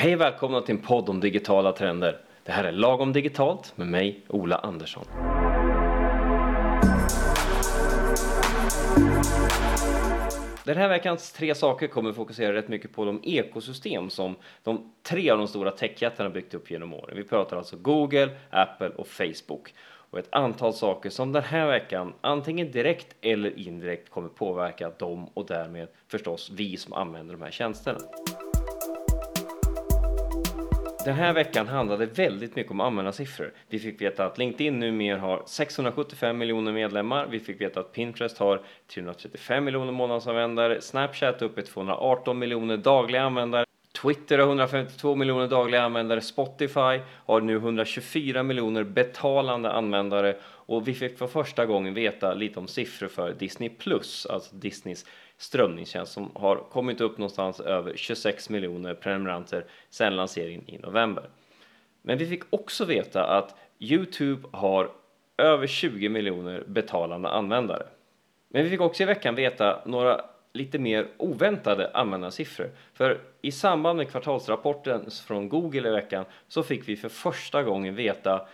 Hej och välkomna till en podd om digitala trender. Det här är Lagom Digitalt med mig, Ola Andersson. Den här veckans tre saker kommer fokusera rätt mycket på de ekosystem som de tre av de stora techjättarna byggt upp genom åren. Vi pratar alltså Google, Apple och Facebook och ett antal saker som den här veckan antingen direkt eller indirekt kommer påverka dem och därmed förstås vi som använder de här tjänsterna. Den här veckan handlade väldigt mycket om användarsiffror. Vi fick veta att LinkedIn numera har 675 miljoner medlemmar. Vi fick veta att Pinterest har 335 miljoner månadsanvändare. Snapchat uppe i 218 miljoner dagliga användare. Twitter har 152 miljoner dagliga användare. Spotify har nu 124 miljoner betalande användare och vi fick för första gången veta lite om siffror för Disney Plus, alltså Disneys strömningstjänst som har kommit upp någonstans över 26 miljoner prenumeranter sedan lanseringen i november. Men vi fick också veta att Youtube har över 20 miljoner betalande användare. Men vi fick också i veckan veta några lite mer oväntade användarsiffror. För i samband med kvartalsrapporten från Google i veckan så fick vi för första gången veta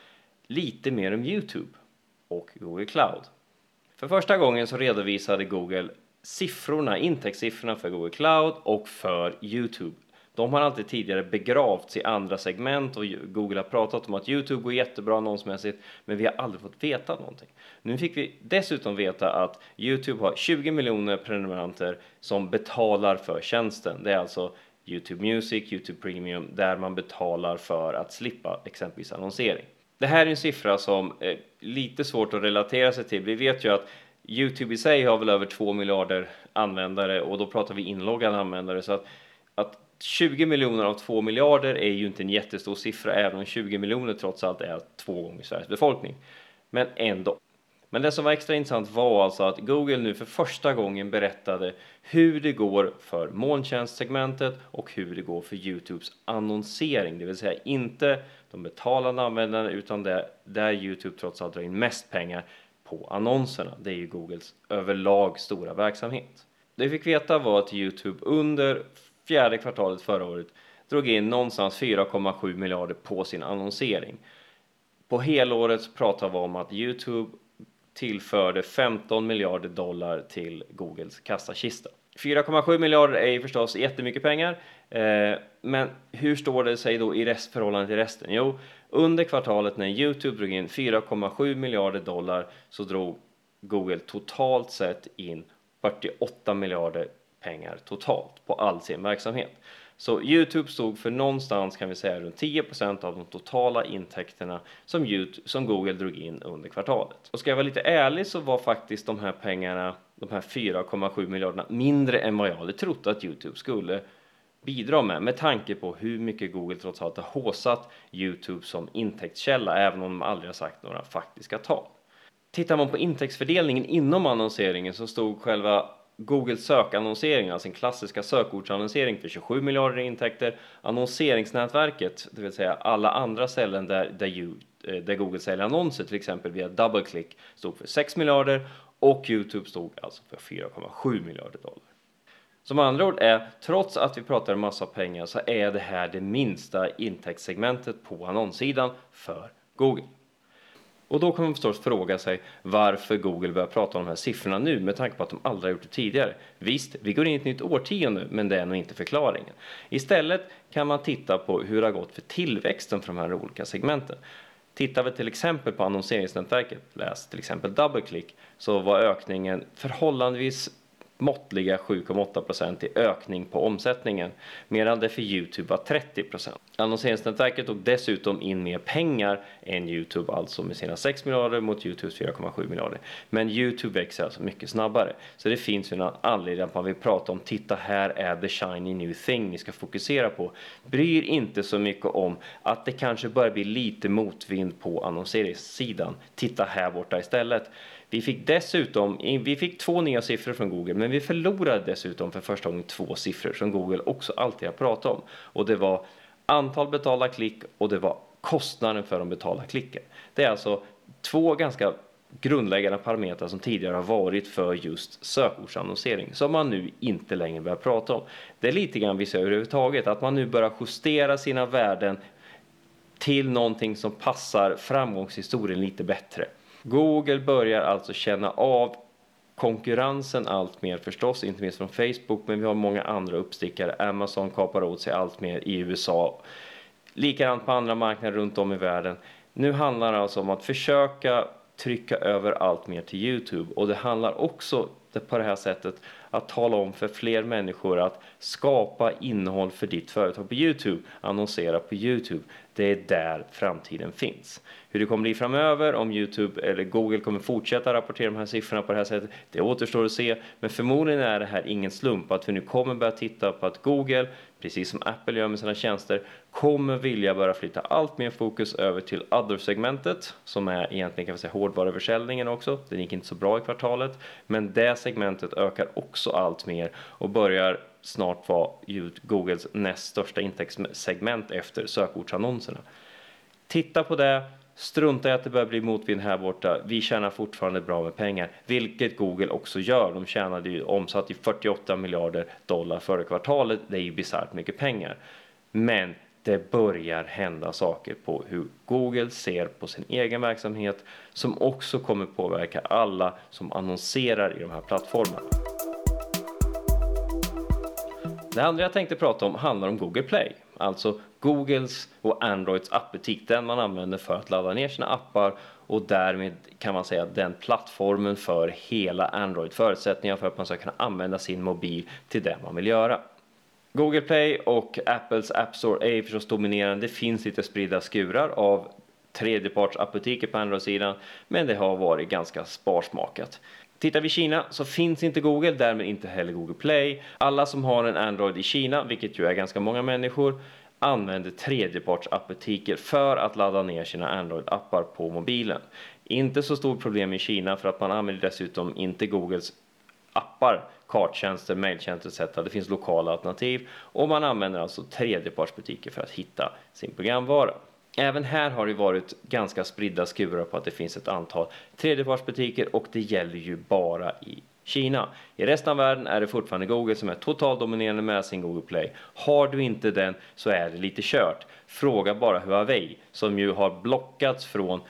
lite mer om Youtube och Google Cloud. För första gången så redovisade Google siffrorna, intäktssiffrorna för Google Cloud och för Youtube. De har alltid tidigare begravts i andra segment och Google har pratat om att Youtube går jättebra annonsmässigt, men vi har aldrig fått veta någonting. Nu fick vi dessutom veta att Youtube har 20 miljoner prenumeranter som betalar för tjänsten. Det är alltså Youtube Music, Youtube Premium, där man betalar för att slippa exempelvis annonsering. Det här är en siffra som är lite svårt att relatera sig till. Vi vet ju att Youtube i sig har väl över 2 miljarder användare och då pratar vi inloggade användare så att, att 20 miljoner av 2 miljarder är ju inte en jättestor siffra även om 20 miljoner trots allt är två gånger Sveriges befolkning. Men ändå. Men det som var extra intressant var alltså att Google nu för första gången berättade hur det går för molntjänstsegmentet och hur det går för Youtubes annonsering, det vill säga inte de betalande användarna utan det där Youtube trots allt drar in mest pengar på annonserna. Det är ju Googles överlag stora verksamhet. Det vi fick veta var att Youtube under fjärde kvartalet förra året drog in någonstans 4,7 miljarder på sin annonsering. På helåret pratar vi om att Youtube tillförde 15 miljarder dollar till Googles kassakista. 4,7 miljarder är ju förstås jättemycket pengar, eh, men hur står det sig då i rest förhållande till resten? Jo, under kvartalet när Youtube drog in 4,7 miljarder dollar så drog Google totalt sett in 48 miljarder pengar totalt på all sin verksamhet. Så Youtube stod för någonstans kan vi säga runt 10% av de totala intäkterna som, YouTube, som Google drog in under kvartalet. Och ska jag vara lite ärlig så var faktiskt de här pengarna, de här 4,7 miljarderna mindre än vad jag hade trott att Youtube skulle bidra med med tanke på hur mycket Google trots allt har håsat Youtube som intäktskälla även om de aldrig har sagt några faktiska tal. Tittar man på intäktsfördelningen inom annonseringen så stod själva Google sökannonsering, alltså en klassiska sökordsannonsering för 27 miljarder i intäkter. Annonseringsnätverket, det vill säga alla andra ställen där, där, you, eh, där Google säljer annonser, till exempel via DoubleClick, stod för 6 miljarder och Youtube stod alltså för 4,7 miljarder dollar. Som andra ord är, trots att vi pratar en massa pengar så är det här det minsta intäktssegmentet på annonssidan för Google. Och då kan man förstås fråga sig varför Google börjar prata om de här siffrorna nu med tanke på att de aldrig har gjort det tidigare. Visst, vi går in i ett nytt årtionde, men det är nog inte förklaringen. Istället kan man titta på hur det har gått för tillväxten för de här olika segmenten. Tittar vi till exempel på annonseringsnätverket, läs till exempel DoubleClick, så var ökningen förhållandevis måttliga 7,8% i ökning på omsättningen medan det för Youtube var 30% Annonseringsnätverket tog dessutom in mer pengar än Youtube, alltså med sina 6 miljarder mot Youtubes 4,7 miljarder. Men Youtube växer alltså mycket snabbare. Så det finns ju en anledning att man vill prata om titta här är the shiny new thing ni ska fokusera på. Bryr inte så mycket om att det kanske börjar bli lite motvind på annonseringssidan. Titta här borta istället. Vi fick dessutom, vi fick två nya siffror från Google, men vi förlorade dessutom för första gången två siffror som Google också alltid har pratat om. Och det var antal betalda klick och det var kostnaden för de betalda klicken. Det är alltså två ganska grundläggande parametrar som tidigare har varit för just sökordsannonsering som man nu inte längre börjar prata om. Det är lite grann vi ser överhuvudtaget att man nu börjar justera sina värden till någonting som passar framgångshistorien lite bättre. Google börjar alltså känna av konkurrensen allt mer förstås, inte minst från Facebook, men vi har många andra uppstickare. Amazon kapar åt sig allt mer i USA. Likadant på andra marknader runt om i världen. Nu handlar det alltså om att försöka trycka över allt mer till Youtube och det handlar också på det här sättet att tala om för fler människor att skapa innehåll för ditt företag på Youtube, annonsera på Youtube. Det är där framtiden finns. Hur det kommer bli framöver, om Youtube eller Google kommer fortsätta rapportera de här siffrorna på det här sättet, det återstår att se. Men förmodligen är det här ingen slump att vi nu kommer börja titta på att Google, precis som Apple gör med sina tjänster, kommer vilja börja flytta allt mer fokus över till other-segmentet, som är egentligen kan vi säga hårdvaruförsäljningen också. Den gick inte så bra i kvartalet, men det segmentet ökar också allt mer och börjar snart vara Googles näst största intäktssegment efter sökordsannonserna. Titta på det, Strunta i att det börjar bli motvind här borta. Vi tjänar fortfarande bra med pengar, vilket Google också gör. De tjänade ju omsatt i 48 miljarder dollar förra kvartalet. Det är ju bisarrt mycket pengar. Men det börjar hända saker på hur Google ser på sin egen verksamhet som också kommer påverka alla som annonserar i de här plattformarna. Det andra jag tänkte prata om handlar om Google Play, alltså Googles och Androids appbutik, den man använder för att ladda ner sina appar och därmed kan man säga den plattformen för hela Android, förutsättningar för att man ska kunna använda sin mobil till det man vill göra. Google Play och Apples App Store är förstås dominerande. Det finns lite spridda skurar av tredjepartsappbutiker på Android-sidan, men det har varit ganska sparsmakat. Tittar vi i Kina så finns inte Google, därmed inte heller Google Play. Alla som har en Android i Kina, vilket ju är ganska många människor, använder tredjepartsappbutiker för att ladda ner sina Android-appar på mobilen. Inte så stort problem i Kina för att man använder dessutom inte Googles appar, karttjänster, mejltjänster etc. Det finns lokala alternativ och man använder alltså tredjepartsbutiker för att hitta sin programvara. Även här har det varit ganska spridda skurar på att det finns ett antal tredjepartsbutiker och det gäller ju bara i Kina. I resten av världen är det fortfarande Google som är totalt dominerande med sin Google Play. Har du inte den så är det lite kört. Fråga bara Huawei som ju har blockats från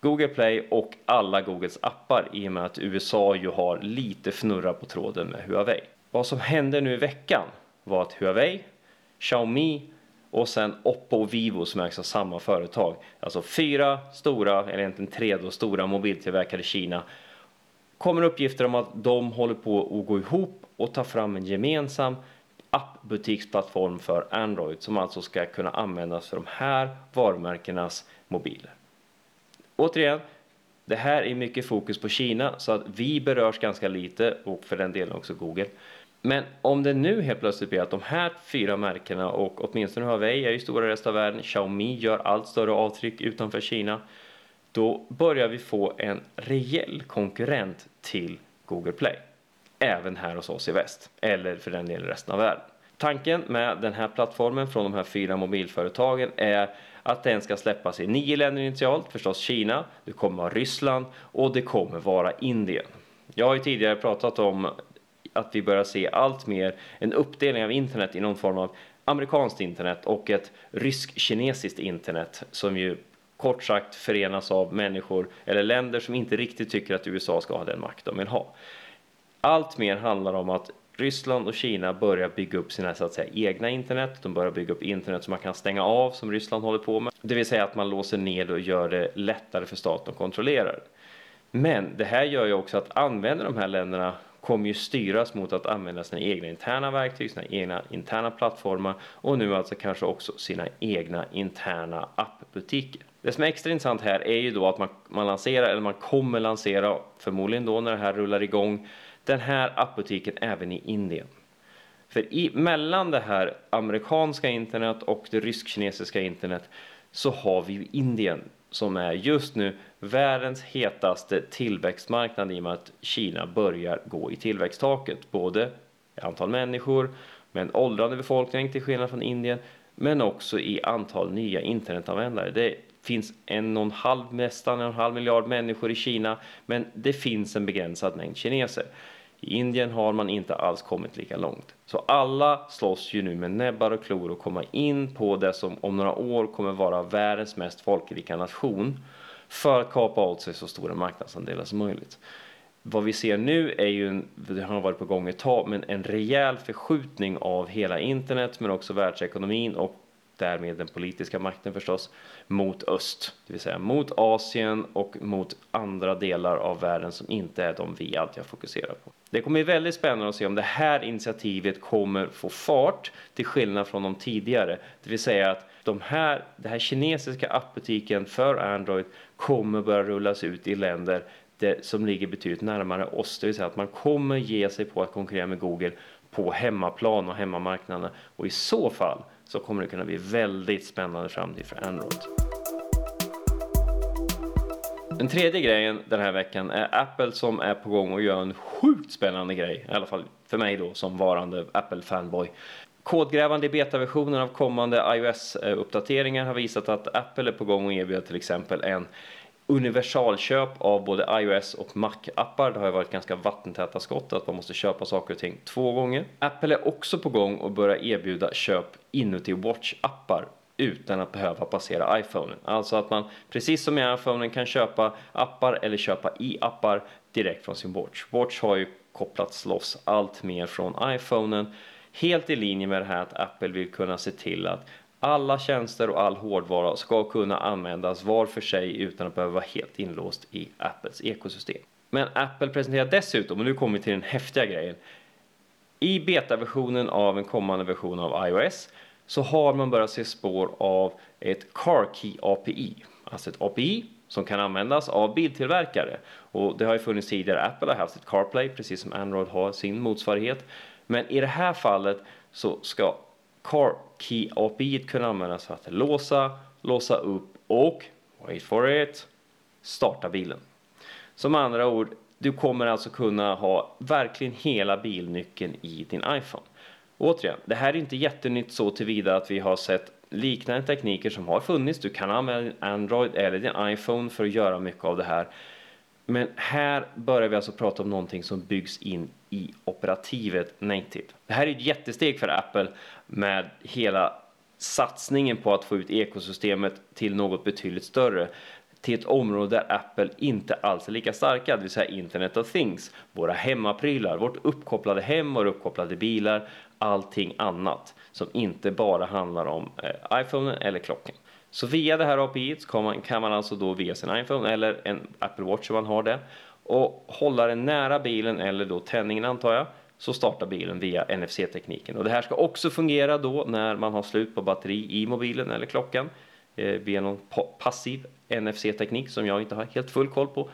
Google Play och alla Googles appar i och med att USA ju har lite fnurra på tråden med Huawei. Vad som hände nu i veckan var att Huawei, Xiaomi och sen Oppo och Vivo som ägs av samma företag. Alltså fyra stora, eller egentligen tre då, stora mobiltillverkare i Kina kommer uppgifter om att de håller på att gå ihop och ta fram en gemensam appbutiksplattform för Android som alltså ska kunna användas för de här varumärkenas mobiler. Återigen, det här är mycket fokus på Kina så att vi berörs ganska lite och för den delen också Google. Men om det nu helt plötsligt blir att de här fyra märkena och åtminstone Huawei är ju stora i resten av världen, Xiaomi gör allt större avtryck utanför Kina då börjar vi få en rejäl konkurrent till Google Play. Även här hos oss i väst, eller för den delen resten av världen. Tanken med den här plattformen från de här fyra mobilföretagen är att den ska släppas i nio länder initialt, förstås Kina, det kommer vara Ryssland och det kommer vara Indien. Jag har ju tidigare pratat om att vi börjar se allt mer en uppdelning av internet i någon form av amerikanskt internet och ett rysk-kinesiskt internet som ju kort sagt förenas av människor eller länder som inte riktigt tycker att USA ska ha den makt de vill ha. Allt mer handlar om att Ryssland och Kina börjar bygga upp sina så att säga, egna internet. De börjar bygga upp internet som man kan stänga av som Ryssland håller på med. Det vill säga att man låser ner och gör det lättare för staten att kontrollera. Men det här gör ju också att använder de här länderna kommer ju styras mot att använda sina egna interna verktyg, sina egna interna plattformar och nu alltså kanske också sina egna interna appbutiker. Det som är extra intressant här är ju då att man, man lanserar, eller man kommer lansera, förmodligen då när det här rullar igång, den här appbutiken även i Indien. För i, mellan det här amerikanska internet och det rysk-kinesiska internet så har vi ju Indien som är just nu världens hetaste tillväxtmarknad i och med att Kina börjar gå i tillväxttaket. Både i antal människor, med en åldrande befolkning till skillnad från Indien, men också i antal nya internetanvändare. Det finns en och en halv, nästan en och en halv miljard människor i Kina, men det finns en begränsad mängd kineser. I Indien har man inte alls kommit lika långt. Så alla slåss ju nu med näbbar och klor och komma in på det som om några år kommer vara världens mest folkrika nation för att kapa åt sig så stora marknadsandelar som möjligt. Vad vi ser nu är ju, en, det har varit på gång ett tag, men en rejäl förskjutning av hela internet men också världsekonomin och därmed den politiska makten förstås, mot öst, det vill säga mot Asien och mot andra delar av världen som inte är de vi alltid har fokuserat på. Det kommer bli väldigt spännande att se om det här initiativet kommer få fart till skillnad från de tidigare, det vill säga att de här, den här kinesiska appbutiken för Android kommer börja rullas ut i länder det, som ligger betydligt närmare oss, det vill säga att man kommer ge sig på att konkurrera med Google på hemmaplan och hemmamarknaden. Och i så fall så kommer det kunna bli väldigt spännande framtid för Android. Den tredje grejen den här veckan är Apple som är på gång och gör en sjukt spännande grej, i alla fall för mig då som varande Apple-fanboy. Kodgrävande i betaversionen av kommande iOS-uppdateringar har visat att Apple är på gång och erbjuder till exempel en universalköp av både iOS och Mac-appar. Det har ju varit ganska vattentäta skott att man måste köpa saker och ting två gånger. Apple är också på gång och börja erbjuda köp inuti Watch-appar utan att behöva passera iPhonen. Alltså att man precis som i iPhonen kan köpa appar eller köpa i appar direkt från sin Watch. Watch har ju kopplats loss allt mer från iPhonen. Helt i linje med det här att Apple vill kunna se till att alla tjänster och all hårdvara ska kunna användas var för sig utan att behöva vara helt inlåst i Apples ekosystem. Men Apple presenterar dessutom, och nu kommer vi till den häftiga grejen, i betaversionen av en kommande version av iOS så har man börjat se spår av ett Car Key API, alltså ett API som kan användas av biltillverkare. Och det har ju funnits tidigare, Apple har haft sitt CarPlay precis som Android har sin motsvarighet. Men i det här fallet så ska Car Key API kunna användas för att låsa, låsa upp och, wait for it, starta bilen. Som andra ord, du kommer alltså kunna ha verkligen hela bilnyckeln i din iPhone. Återigen, det här är inte jättenytt så tillvida att vi har sett liknande tekniker som har funnits. Du kan använda din Android eller din iPhone för att göra mycket av det här. Men här börjar vi alltså prata om någonting som byggs in i operativet native. Det här är ett jättesteg för Apple med hela satsningen på att få ut ekosystemet till något betydligt större till ett område där Apple inte alls är lika starka, det vill säga Internet of Things, våra hemmaprylar, vårt uppkopplade hem, våra uppkopplade bilar, allting annat som inte bara handlar om eh, iPhone eller klockan. Så via det här API kan man, kan man alltså då via sin iPhone eller en Apple Watch om man har det och hålla den nära bilen eller då tändningen antar jag så startar bilen via NFC-tekniken. Och det här ska också fungera då när man har slut på batteri i mobilen eller klockan eh, via någon passiv NFC-teknik som jag inte har helt full koll på.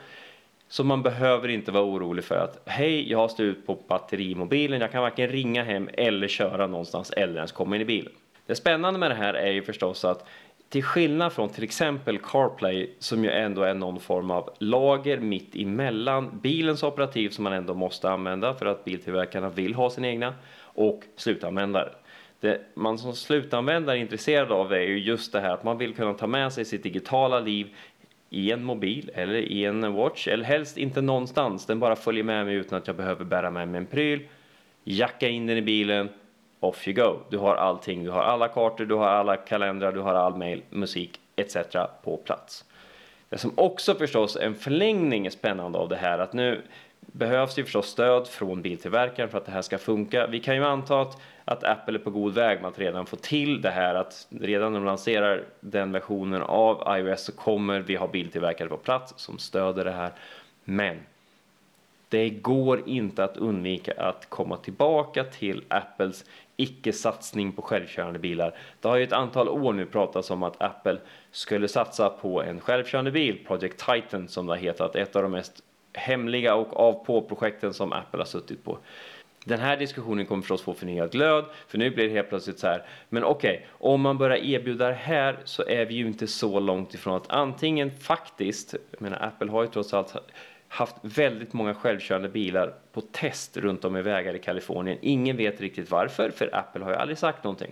Så man behöver inte vara orolig för att hej, jag har slut på batteri i mobilen, jag kan varken ringa hem eller köra någonstans eller ens komma in i bilen. Det spännande med det här är ju förstås att till skillnad från till exempel CarPlay som ju ändå är någon form av lager mitt emellan bilens operativ som man ändå måste använda för att biltillverkarna vill ha sin egna och slutanvändare. Det man som slutanvändare är intresserad av är ju just det här att man vill kunna ta med sig sitt digitala liv i en mobil eller i en watch eller helst inte någonstans. Den bara följer med mig utan att jag behöver bära med mig en pryl, jacka in den i bilen off you go. Du har allting, du har alla kartor, du har alla kalendrar, du har all mail, musik etc. på plats. Det som också förstås en förlängning är spännande av det här att nu behövs det förstås stöd från biltillverkaren för att det här ska funka. Vi kan ju anta att, att Apple är på god väg med att redan få till det här att redan när de lanserar den versionen av iOS så kommer vi ha biltillverkare på plats som stöder det här. Men det går inte att undvika att komma tillbaka till Apples icke-satsning på självkörande bilar. Det har ju ett antal år nu pratats om att Apple skulle satsa på en självkörande bil, Project Titan som det har hetat, ett av de mest hemliga och av på-projekten som Apple har suttit på. Den här diskussionen kommer förstås få förnyad glöd, för nu blir det helt plötsligt så här, men okej, okay, om man börjar erbjuda det här så är vi ju inte så långt ifrån att antingen faktiskt, jag menar Apple har ju trots allt haft väldigt många självkörande bilar på test runt om i vägar i Kalifornien. Ingen vet riktigt varför, för Apple har ju aldrig sagt någonting.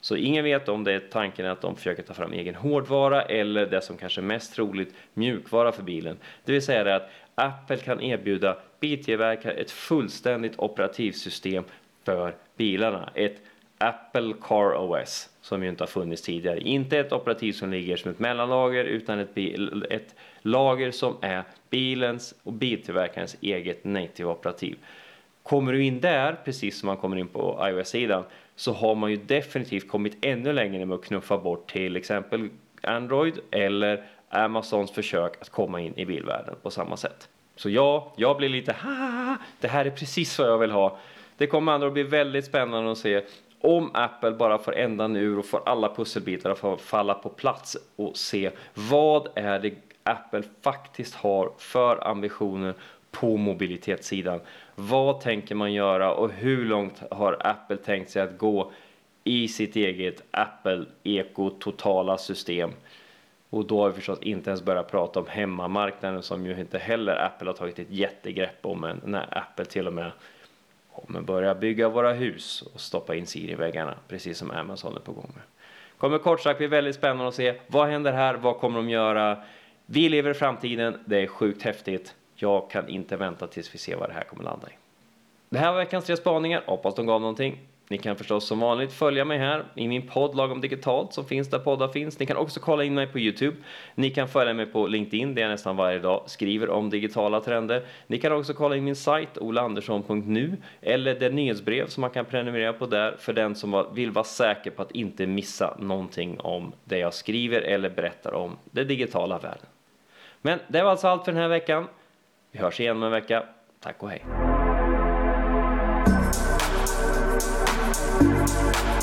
Så ingen vet om det är tanken att de försöker ta fram egen hårdvara eller det som kanske är mest troligt mjukvara för bilen. Det vill säga det att Apple kan erbjuda biltillverkare ett fullständigt operativsystem för bilarna. Ett Apple Car OS som ju inte har funnits tidigare. Inte ett operativ som ligger som ett mellanlager utan ett, bil, ett lager som är bilens och biltillverkarens eget native operativ. Kommer du in där, precis som man kommer in på iOS-sidan, så har man ju definitivt kommit ännu längre med att knuffa bort till exempel Android eller Amazons försök att komma in i bilvärlden på samma sätt. Så ja, jag blir lite ha, det här är precis vad jag vill ha. Det kommer andra att bli väldigt spännande att se om Apple bara får ändan ur och får alla pusselbitar att falla på plats och se vad är det Apple faktiskt har för ambitioner på mobilitetssidan. Vad tänker man göra och hur långt har Apple tänkt sig att gå i sitt eget Apple Eco totala system? Och då har vi förstås inte ens börjat prata om hemmamarknaden som ju inte heller Apple har tagit ett jättegrepp om än när Apple till och med kommer börja bygga våra hus och stoppa in Siri i väggarna precis som Amazon är på gång med. Kommer kort sagt bli väldigt spännande att se vad händer här, vad kommer de göra? Vi lever i framtiden, det är sjukt häftigt. Jag kan inte vänta tills vi ser vad det här kommer landa i. Det här var veckans tre spaningar, hoppas de gav någonting. Ni kan förstås som vanligt följa mig här i min podd Lagom Digitalt som finns där poddar finns. Ni kan också kolla in mig på Youtube. Ni kan följa mig på LinkedIn där jag nästan varje dag skriver om digitala trender. Ni kan också kolla in min sajt olaandersson.nu eller det nyhetsbrev som man kan prenumerera på där för den som vill vara säker på att inte missa någonting om det jag skriver eller berättar om den digitala världen. Men det var alltså allt för den här veckan. Vi hörs igen om en vecka. Tack och hej! Música